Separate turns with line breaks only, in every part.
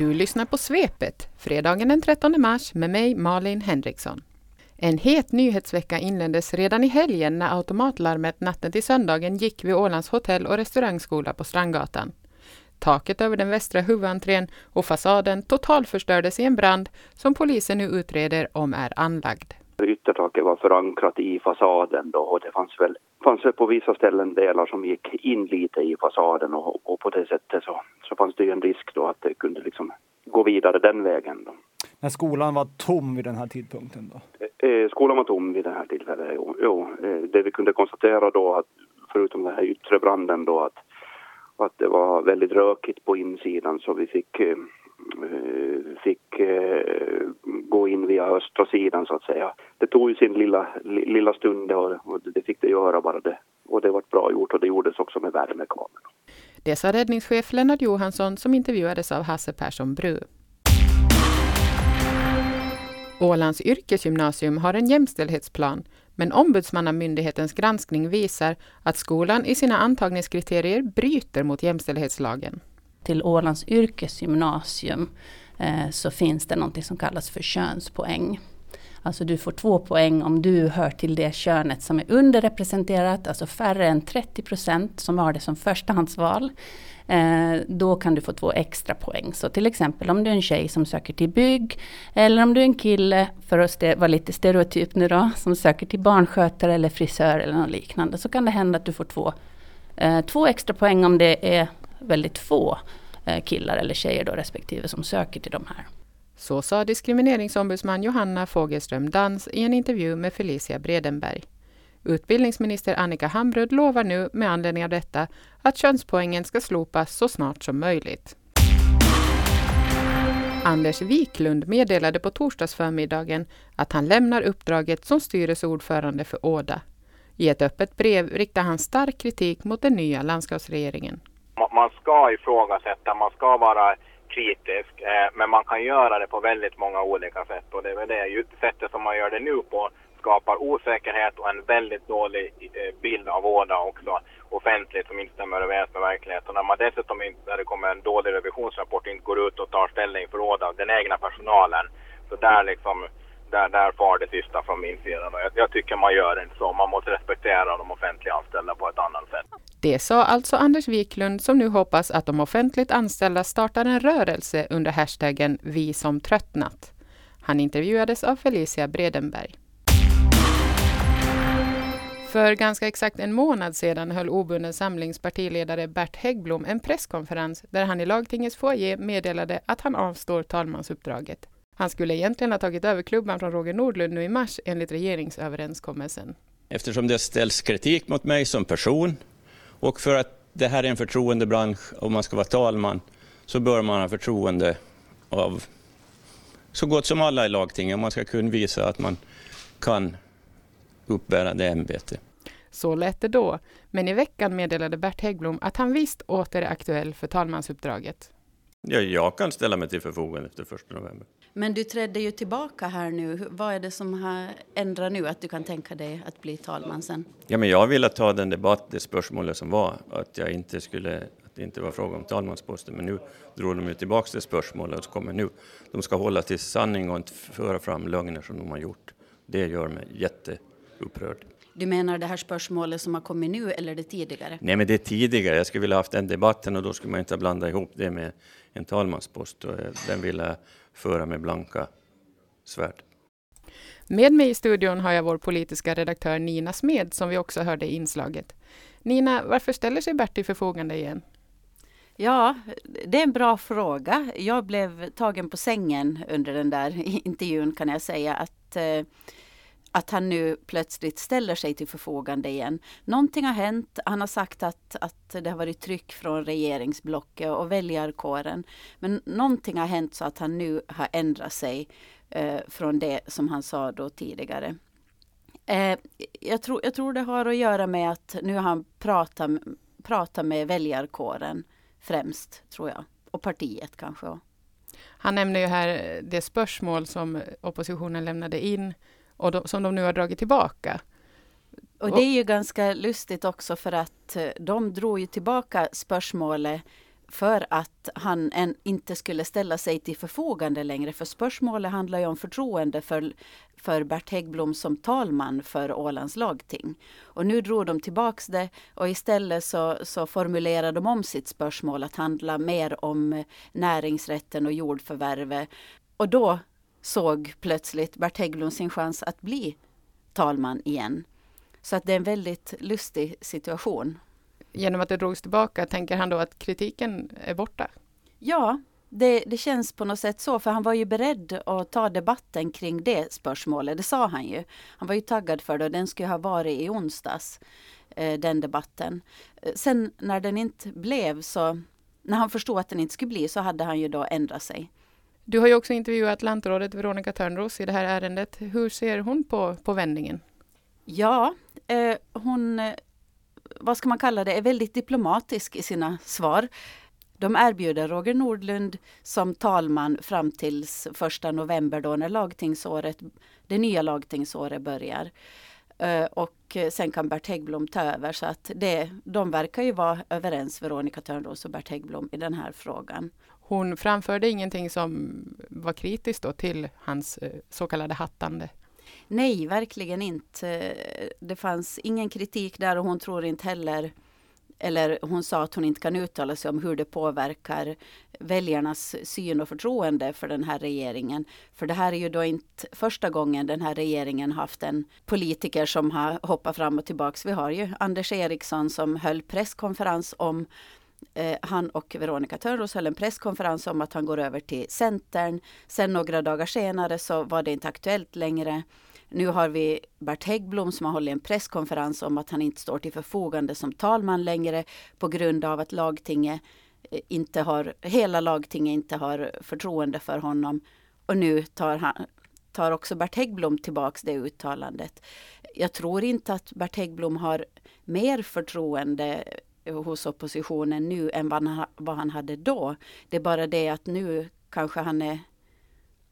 Du lyssnar på Svepet, fredagen den 13 mars med mig Malin Henriksson. En het nyhetsvecka inleddes redan i helgen när automatlarmet natten till söndagen gick vid Ålands hotell och restaurangskola på Strandgatan. Taket över den västra huvudentrén och fasaden totalförstördes i en brand som polisen nu utreder om är anlagd.
Yttertaket var förankrat i fasaden då och det fanns väl, fanns väl på vissa ställen delar som gick in lite i fasaden och, och på det sättet så, så fanns det ju en risk då att det kunde liksom gå vidare den vägen. Då.
När skolan var tom vid den här tidpunkten då?
Eh, skolan var tom vid det här tillfället, jo. jo. Eh, det vi kunde konstatera då att förutom den här yttre branden då att, att det var väldigt rökigt på insidan så vi fick eh, fick gå in via östra sidan så att säga. Det tog ju sin lilla, lilla stund och, och det fick det göra bara det. Och det var bra gjort och det gjordes också med värmekameror.
Det sa räddningschef Lennart Johansson som intervjuades av Hasse Persson Bru. Ålands yrkesgymnasium har en jämställdhetsplan, men Ombudsmannamyndighetens granskning visar att skolan i sina antagningskriterier bryter mot jämställdhetslagen.
Till Ålands yrkesgymnasium eh, så finns det något som kallas för könspoäng. Alltså du får två poäng om du hör till det könet som är underrepresenterat, alltså färre än 30 procent som har det som förstahandsval. Eh, då kan du få två extra poäng. Så till exempel om du är en tjej som söker till bygg, eller om du är en kille, för att vara lite stereotyp nu då, som söker till barnskötare eller frisör eller något liknande, så kan det hända att du får två, eh, två extra poäng om det är väldigt få eh, killar eller tjejer då respektive som söker till de här.
Så sa diskrimineringsombudsman Johanna Fogelström Dans i en intervju med Felicia Bredenberg. Utbildningsminister Annika Hambrud lovar nu med anledning av detta att könspoängen ska slopas så snart som möjligt. Anders Wiklund meddelade på torsdagsförmiddagen att han lämnar uppdraget som styrelseordförande för Åda. I ett öppet brev riktar han stark kritik mot den nya landskapsregeringen.
Man ska ifrågasätta, man ska vara kritisk, eh, men man kan göra det på väldigt många olika sätt och det är väl det sättet som man gör det nu på skapar osäkerhet och en väldigt dålig eh, bild av Åda också offentligt som inte stämmer överens med verkligheten. När man dessutom inte, när det kommer en dålig revisionsrapport, inte går ut och tar ställning för Åda, den egna personalen. Så där liksom, där, där far det sista från min sida. Jag, jag tycker man gör inte så. Man måste respektera de offentliga anställda på ett annat sätt.
Det sa alltså Anders Wiklund som nu hoppas att de offentligt anställda startar en rörelse under hashtaggen Vi som tröttnat. Han intervjuades av Felicia Bredenberg. För ganska exakt en månad sedan höll obunden samlings partiledare Bert Häggblom en presskonferens där han i lagtingets foajé meddelade att han avstår talmansuppdraget. Han skulle egentligen ha tagit över klubban från Roger Nordlund nu i mars enligt regeringsöverenskommelsen.
Eftersom det ställs kritik mot mig som person och för att det här är en förtroendebransch och man ska vara talman så bör man ha förtroende av så gott som alla i lagtinget. Man ska kunna visa att man kan uppbärande ämbete.
Så lät det då, men i veckan meddelade Bert Häggblom att han visst åter är aktuell för talmansuppdraget.
Ja, jag kan ställa mig till förfogande efter 1 november.
Men du trädde ju tillbaka här nu. Vad är det som har ändrat nu att du kan tänka dig att bli talman sen?
Ja, men jag ville ta den debatt, det spörsmålet som var, att jag inte skulle, att det inte var fråga om talmansposten. Men nu drog de ju tillbaka det spörsmålet och så kommer nu. De ska hålla till sanning och inte föra fram lögner som de har gjort. Det gör mig jätte upprörd.
Du menar det här spörsmålet som har kommit nu eller det tidigare?
Nej, men det är tidigare. Jag skulle vilja haft den debatten och då skulle man inte blanda ihop det med en talmanspost. Eh, den vill jag föra med blanka svärd.
Med mig i studion har jag vår politiska redaktör Nina Smed som vi också hörde i inslaget. Nina, varför ställer sig Bert till förfogande igen?
Ja, det är en bra fråga. Jag blev tagen på sängen under den där intervjun kan jag säga. att eh, att han nu plötsligt ställer sig till förfogande igen. Någonting har hänt. Han har sagt att, att det har varit tryck från regeringsblocket och väljarkåren. Men någonting har hänt så att han nu har ändrat sig eh, från det som han sa då tidigare. Eh, jag, tror, jag tror det har att göra med att nu har han pratat, pratat med väljarkåren främst, tror jag. Och partiet kanske.
Han nämner ju här det spörsmål som oppositionen lämnade in och de, som de nu har dragit tillbaka.
Och det är ju ganska lustigt också för att eh, de drog ju tillbaka spörsmålet för att han en, inte skulle ställa sig till förfogande längre. För spörsmålet handlar ju om förtroende för, för Bert Häggblom som talman för Ålands lagting. Och nu drog de tillbaks det och istället så, så formulerade de om sitt spörsmål att handla mer om näringsrätten och jordförvärvet. Och då såg plötsligt Bert Hägglund sin chans att bli talman igen. Så att det är en väldigt lustig situation.
Genom att det drogs tillbaka, tänker han då att kritiken är borta?
Ja, det, det, känns på något sätt så, för han var ju beredd att ta debatten kring det spörsmålet. Det sa han ju. Han var ju taggad för det och den skulle ha varit i onsdags, eh, den debatten. Eh, sen när den inte blev så, när han förstod att den inte skulle bli så hade han ju då ändrat sig.
Du har ju också intervjuat lantrådet Veronica Törnros i det här ärendet. Hur ser hon på, på vändningen?
Ja, eh, hon, eh, vad ska man kalla det, är väldigt diplomatisk i sina svar. De erbjuder Roger Nordlund som talman fram till 1 november då när lagtingsåret, det nya lagtingsåret börjar. Eh, och eh, sen kan Bert Häggblom ta över så att det, de verkar ju vara överens, Veronica Törnros och Bert Häggblom, i den här frågan.
Hon framförde ingenting som var kritiskt då till hans eh, så kallade hattande?
Nej, verkligen inte. Det fanns ingen kritik där och hon tror inte heller eller hon sa att hon inte kan uttala sig om hur det påverkar väljarnas syn och förtroende för den här regeringen. För det här är ju då inte första gången den här regeringen haft en politiker som har hoppat fram och tillbaks. Vi har ju Anders Eriksson som höll presskonferens om eh, han och Veronica Törnros höll en presskonferens om att han går över till Centern. Sen några dagar senare så var det inte aktuellt längre. Nu har vi Bert Häggblom som har hållit en presskonferens om att han inte står till förfogande som talman längre på grund av att lagtinget eh, inte har, hela lagtinget inte har förtroende för honom. Och nu tar, han, tar också Bert Häggblom tillbaks det uttalandet. Jag tror inte att Bert Häggblom har mer förtroende hos oppositionen nu än vad han, vad han hade då. Det är bara det att nu kanske han är,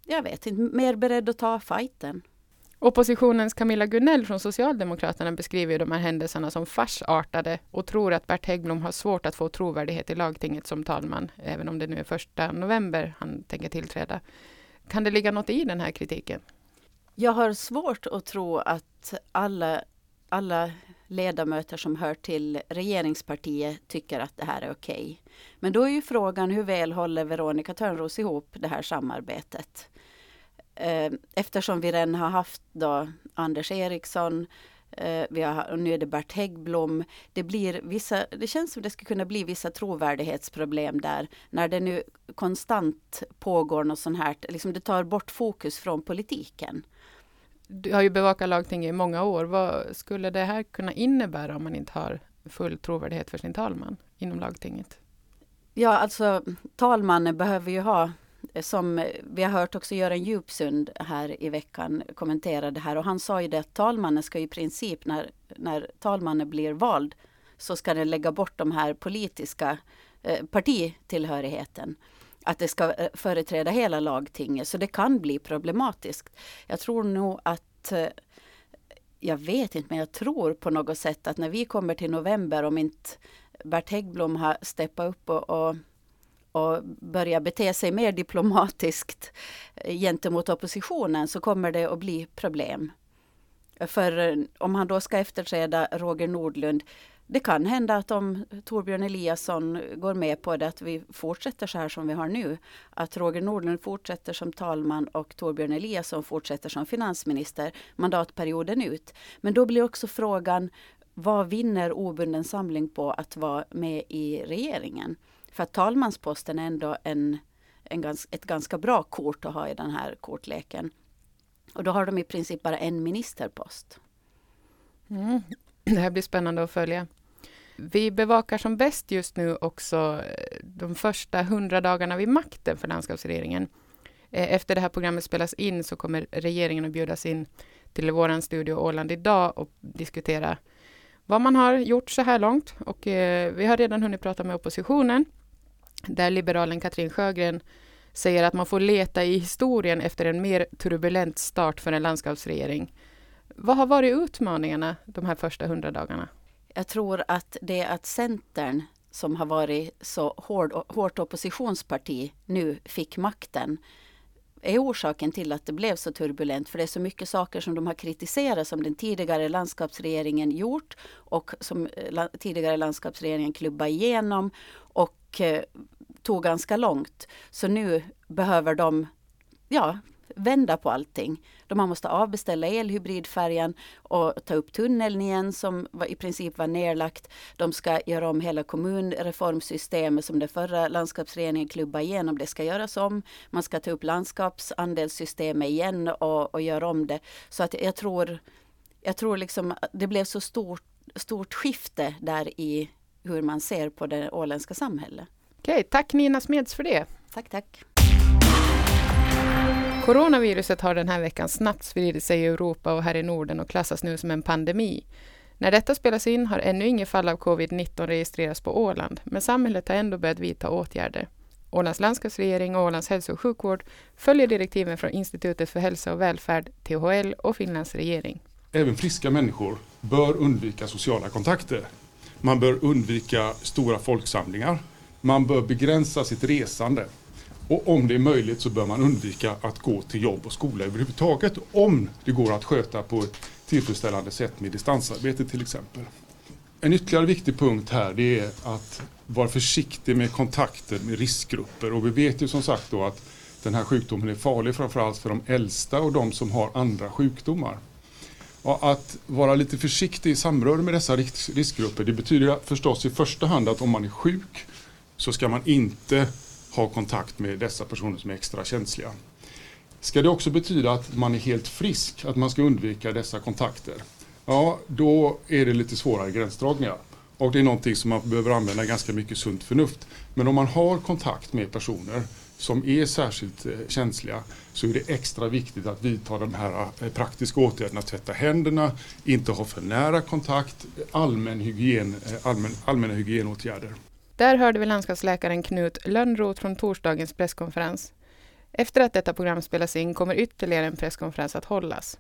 jag vet inte, mer beredd att ta fighten.
Oppositionens Camilla Gunell från Socialdemokraterna beskriver de här händelserna som farsartade och tror att Bert Häggblom har svårt att få trovärdighet i lagtinget som talman, även om det nu är första november han tänker tillträda. Kan det ligga något i den här kritiken?
Jag har svårt att tro att alla, alla ledamöter som hör till regeringspartiet tycker att det här är okej. Okay. Men då är ju frågan hur väl håller Veronica Törnros ihop det här samarbetet? Eh, eftersom vi redan har haft då Anders Eriksson, eh, vi har, och nu är det Bert Häggblom. Det, blir vissa, det känns som det skulle kunna bli vissa trovärdighetsproblem där. När det nu konstant pågår något sånt här, liksom det tar bort fokus från politiken.
Du har ju bevakat lagtinget i många år. Vad skulle det här kunna innebära om man inte har full trovärdighet för sin talman inom lagtinget?
Ja, alltså talmannen behöver ju ha eh, som vi har hört också Göran Djupsund här i veckan kommentera det här och han sa ju det att talmannen ska i princip när, när talmannen blir vald så ska den lägga bort de här politiska eh, partitillhörigheten. Att det ska eh, företräda hela lagtinget så det kan bli problematiskt. Jag tror nog att eh, jag vet inte, men jag tror på något sätt att när vi kommer till november, om inte Bert Häggblom har steppat upp och, och och börjat bete sig mer diplomatiskt eh, gentemot oppositionen så kommer det att bli problem. För om han då ska efterträda Roger Nordlund det kan hända att om Torbjörn Eliasson går med på det att vi fortsätter så här som vi har nu. Att Roger Nordlund fortsätter som talman och Torbjörn Eliasson fortsätter som finansminister mandatperioden ut. Men då blir också frågan vad vinner obunden samling på att vara med i regeringen? För att talmansposten är ändå en, en gans, ett ganska bra kort att ha i den här kortleken. Och då har de i princip bara en ministerpost.
Mm. Det här blir spännande att följa. Vi bevakar som bäst just nu också eh, de första hundra dagarna vid makten för landskapsregeringen. Eh, efter det här programmet spelas in så kommer regeringen att bjudas in till vår studio Åland idag och diskutera vad man har gjort så här långt. Och eh, vi har redan hunnit prata med oppositionen där liberalen Katrin Sjögren säger att man får leta i historien efter en mer turbulent start för en landskapsregering. Vad har varit utmaningarna de här första hundra dagarna?
Jag tror att det att Centern som har varit så hård, hårt oppositionsparti nu fick makten är orsaken till att det blev så turbulent. För det är så mycket saker som de har kritiserat som den tidigare landskapsregeringen gjort och som eh, tidigare landskapsregeringen klubbade igenom och eh, tog ganska långt. Så nu behöver de ja, vända på allting. De måste avbeställa elhybridfärjan och ta upp tunneln igen som i princip var nedlagt. De ska göra om hela kommunreformsystemet som den förra landskapsregeringen klubbade igenom. Det ska göras om. Man ska ta upp landskapsandelssystemet igen och, och göra om det. Så att jag tror, jag tror liksom det blev så stort, stort skifte där i hur man ser på det åländska samhället.
Okej, tack Nina Smeds för det.
Tack, tack.
Coronaviruset har den här veckan snabbt spridit sig i Europa och här i Norden och klassas nu som en pandemi. När detta spelas in har ännu inget fall av covid-19 registrerats på Åland, men samhället har ändå börjat vidta åtgärder. Ålands landskapsregering och Ålands hälso och sjukvård följer direktiven från Institutet för hälsa och välfärd, THL och Finlands regering.
Även friska människor bör undvika sociala kontakter. Man bör undvika stora folksamlingar. Man bör begränsa sitt resande. Och om det är möjligt så bör man undvika att gå till jobb och skola överhuvudtaget om det går att sköta på ett tillfredsställande sätt med distansarbete till exempel. En ytterligare viktig punkt här det är att vara försiktig med kontakter med riskgrupper och vi vet ju som sagt då att den här sjukdomen är farlig framförallt för de äldsta och de som har andra sjukdomar. Och att vara lite försiktig i samröre med dessa riskgrupper det betyder förstås i första hand att om man är sjuk så ska man inte ha kontakt med dessa personer som är extra känsliga. Ska det också betyda att man är helt frisk, att man ska undvika dessa kontakter? Ja, då är det lite svårare gränsdragningar. Och det är någonting som man behöver använda ganska mycket sunt förnuft. Men om man har kontakt med personer som är särskilt eh, känsliga så är det extra viktigt att vidta de här eh, praktiska åtgärderna. Tvätta händerna, inte ha för nära kontakt, allmän hygien, eh, allmän, allmänna hygienåtgärder.
Där hörde vi landskapsläkaren Knut Lönnroth från torsdagens presskonferens. Efter att detta program spelas in kommer ytterligare en presskonferens att hållas.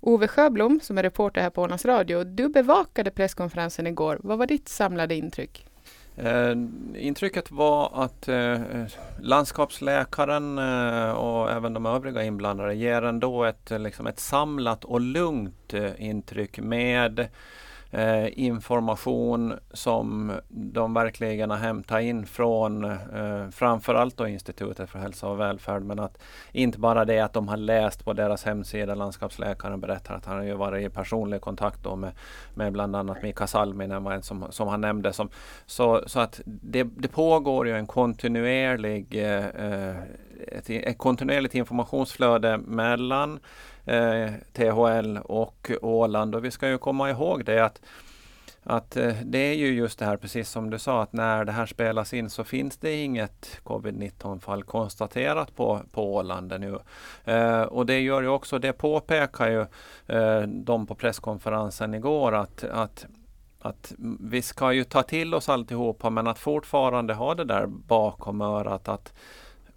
Ove Sjöblom, som är reporter här på Ålands Radio, du bevakade presskonferensen igår. Vad var ditt samlade intryck?
Eh, intrycket var att eh, landskapsläkaren eh, och även de övriga inblandade ger ändå ett, liksom ett samlat och lugnt eh, intryck med eh, information som de verkligen har hämtat in från eh, framförallt då Institutet för hälsa och välfärd. Men att inte bara det att de har läst på deras hemsida, landskapsläkaren berättar att han har ju varit i personlig kontakt då med, med bland annat Mika Salminen var en som, som han nämnde. Som, så, så att det, det pågår ju en kontinuerlig eh, eh ett, ett kontinuerligt informationsflöde mellan eh, THL och Åland. Och vi ska ju komma ihåg det att att eh, det är ju just det här, precis som du sa, att när det här spelas in så finns det inget covid-19 fall konstaterat på, på Åland nu. Eh, och det gör ju också, det påpekar ju eh, de på presskonferensen igår att, att att vi ska ju ta till oss alltihopa men att fortfarande ha det där bakom örat att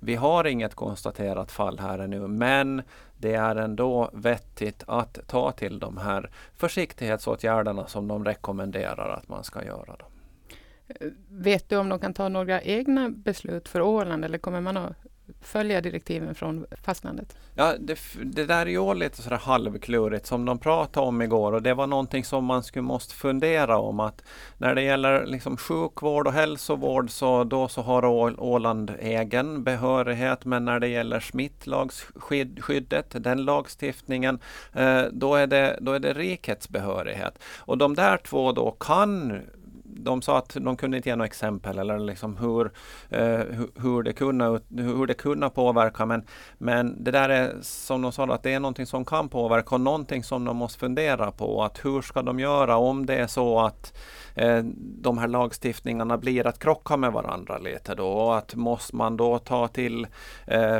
vi har inget konstaterat fall här ännu men det är ändå vettigt att ta till de här försiktighetsåtgärderna som de rekommenderar att man ska göra. Då.
Vet du om de kan ta några egna beslut för Åland eller kommer man att följa direktiven från fastlandet?
Ja, det, det där är ju lite sådär halvklurigt som de pratade om igår och det var någonting som man skulle måste fundera om att när det gäller liksom sjukvård och hälsovård så då så har Åland egen behörighet men när det gäller smittlagsskyddet, den lagstiftningen, eh, då, är det, då är det rikets behörighet. Och de där två då kan de sa att de kunde inte ge några exempel eller liksom hur, eh, hur, det kunde, hur det kunde påverka. Men, men det där är som de sa, att det är någonting som kan påverka och någonting som de måste fundera på. Att hur ska de göra om det är så att eh, de här lagstiftningarna blir att krocka med varandra lite då. Och att måste man då ta till eh,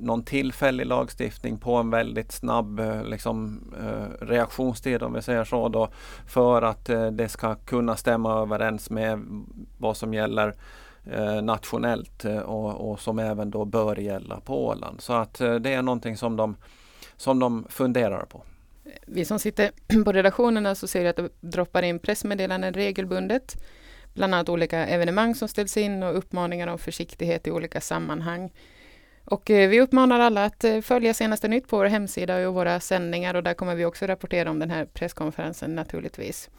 någon tillfällig lagstiftning på en väldigt snabb eh, liksom, eh, reaktionstid om vi säger så då för att eh, det ska kunna stämma överens med vad som gäller nationellt och, och, som även då bör gälla på Åland. Så att det är någonting som de, som de funderar på.
Vi som sitter på redaktionerna så ser att det droppar in pressmeddelanden regelbundet bland annat olika evenemang som ställs in och uppmaningar om försiktighet i olika sammanhang. Och eh, vi uppmanar alla att eh, följa senaste nytt på vår hemsida och våra sändningar och där kommer vi också rapportera om den här presskonferensen naturligtvis.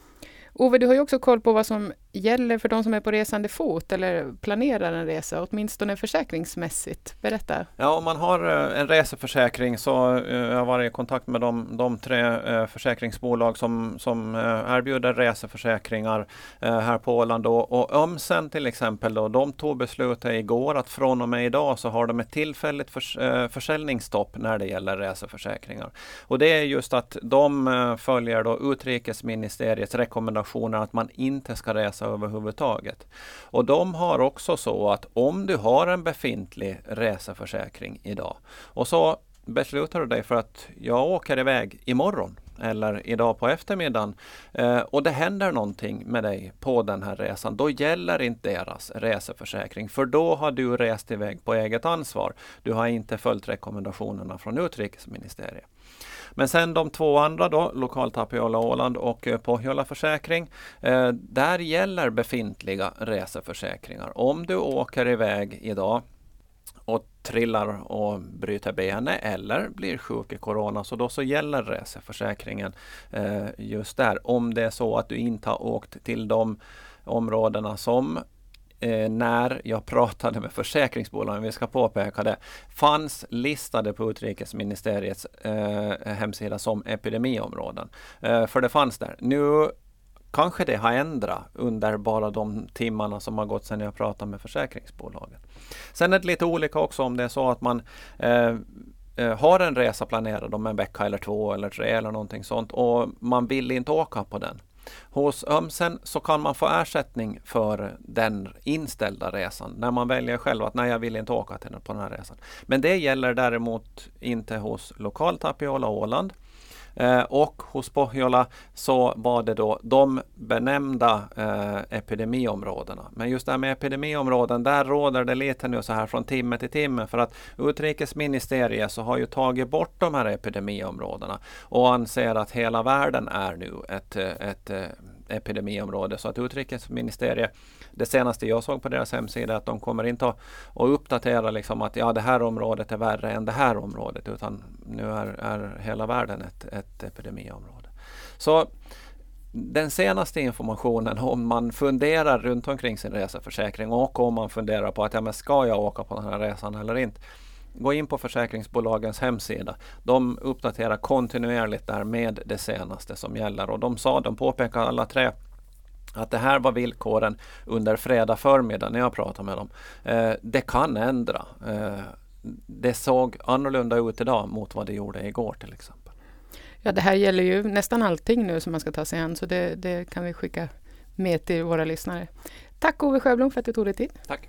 Ove, du har ju också koll på vad som gäller för de som är på resande fot eller planerar en resa, åtminstone försäkringsmässigt. Berätta.
Ja, om man har eh, en reseförsäkring så eh, jag har varit i kontakt med de, de tre eh, försäkringsbolag som, som erbjuder reseförsäkringar här på Åland. Och, och Ömsen till exempel, då, de tog beslutet igår att från och med idag så har de ett tillfälligt förs försäljningsstopp när det gäller reseförsäkringar. Och det är just att de följer då utrikesministeriets rekommendationer att man inte ska resa överhuvudtaget. Och de har också så att om du har en befintlig reseförsäkring idag och så beslutar du dig för att jag åker iväg imorgon eller idag på eftermiddagen eh, och det händer någonting med dig på den här resan, då gäller inte deras reseförsäkring för då har du rest iväg på eget ansvar. Du har inte följt rekommendationerna från utrikesministeriet. Men sen de två andra då, Lokal Tapiola Åland och eh, Pohjola Försäkring. Eh, där gäller befintliga reseförsäkringar. Om du åker iväg idag och trillar och bryter benet eller blir sjuk i Corona så då så gäller reseförsäkringen eh, just där. Om det är så att du inte har åkt till de områdena som eh, när jag pratade med försäkringsbolagen, vi ska påpeka det, fanns listade på utrikesministeriets eh, hemsida som epidemiområden. Eh, för det fanns där. Nu kanske det har ändrat under bara de timmarna som har gått sedan jag pratade med försäkringsbolagen. Sen är det lite olika också om det är så att man eh, eh, har en resa planerad om en vecka eller två eller tre eller någonting sånt och man vill inte åka på den. Hos Ömsen så kan man få ersättning för den inställda resan när man väljer själv att nej, jag vill inte åka till på den här resan. Men det gäller däremot inte hos Lokal Tapiola Åland. Eh, och hos Pohjola så var det då de benämnda eh, epidemiområdena. Men just det här med epidemiområden, där råder det lite nu så här från timme till timme för att utrikesministeriet så har ju tagit bort de här epidemiområdena och anser att hela världen är nu ett, ett eh, epidemiområde. Så att utrikesministeriet, det senaste jag såg på deras hemsida, att de kommer inte att, att uppdatera liksom att ja, det här området är värre än det här området, utan nu är, är hela världen ett, ett epidemiområde. Så den senaste informationen om man funderar runt omkring sin reseförsäkring och om man funderar på att ja, men ska jag åka på den här resan eller inte. Gå in på försäkringsbolagens hemsida. De uppdaterar kontinuerligt där med det senaste som gäller och de sa, de påpekar alla tre att det här var villkoren under fredag förmiddag när jag pratade med dem. Eh, det kan ändra. Eh, det såg annorlunda ut idag mot vad det gjorde igår till exempel.
Ja, det här gäller ju nästan allting nu som man ska ta sig an, så det, det kan vi skicka med till våra lyssnare. Tack Ove Sjöblom för att du tog dig tid.
Tack.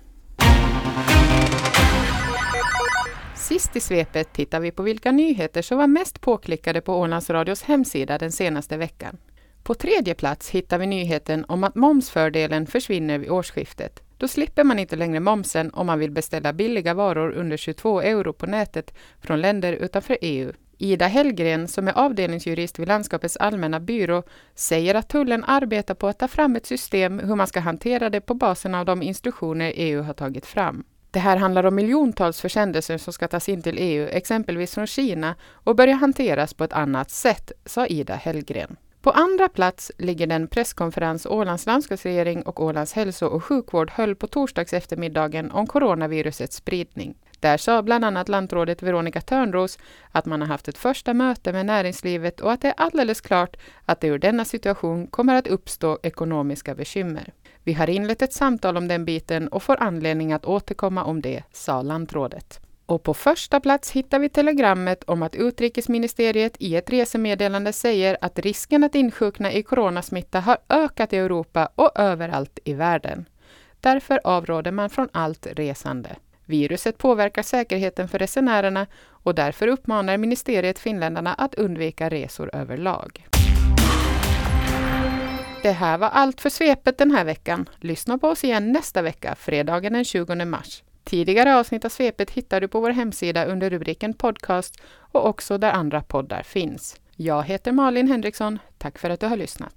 Sist i svepet tittar vi på vilka nyheter som var mest påklickade på Ålands Radios hemsida den senaste veckan. På tredje plats hittar vi nyheten om att momsfördelen försvinner vid årsskiftet. Då slipper man inte längre momsen om man vill beställa billiga varor under 22 euro på nätet från länder utanför EU. Ida Hellgren, som är avdelningsjurist vid Landskapets allmänna byrå, säger att tullen arbetar på att ta fram ett system hur man ska hantera det på basen av de instruktioner EU har tagit fram. Det här handlar om miljontals försändelser som ska tas in till EU, exempelvis från Kina, och börja hanteras på ett annat sätt, sa Ida Hellgren. På andra plats ligger den presskonferens Ålands landskapsregering och Ålands hälso och sjukvård höll på torsdags eftermiddagen om coronavirusets spridning. Där sa bland annat lantrådet Veronica Törnros att man har haft ett första möte med näringslivet och att det är alldeles klart att det ur denna situation kommer att uppstå ekonomiska bekymmer. Vi har inlett ett samtal om den biten och får anledning att återkomma om det, sa lantrådet. Och på första plats hittar vi telegrammet om att utrikesministeriet i ett resemeddelande säger att risken att insjukna i coronasmitta har ökat i Europa och överallt i världen. Därför avråder man från allt resande. Viruset påverkar säkerheten för resenärerna och därför uppmanar ministeriet finländarna att undvika resor överlag. Det här var allt för svepet den här veckan. Lyssna på oss igen nästa vecka, fredagen den 20 mars. Tidigare avsnitt av svepet hittar du på vår hemsida under rubriken podcast och också där andra poddar finns. Jag heter Malin Henriksson. Tack för att du har lyssnat.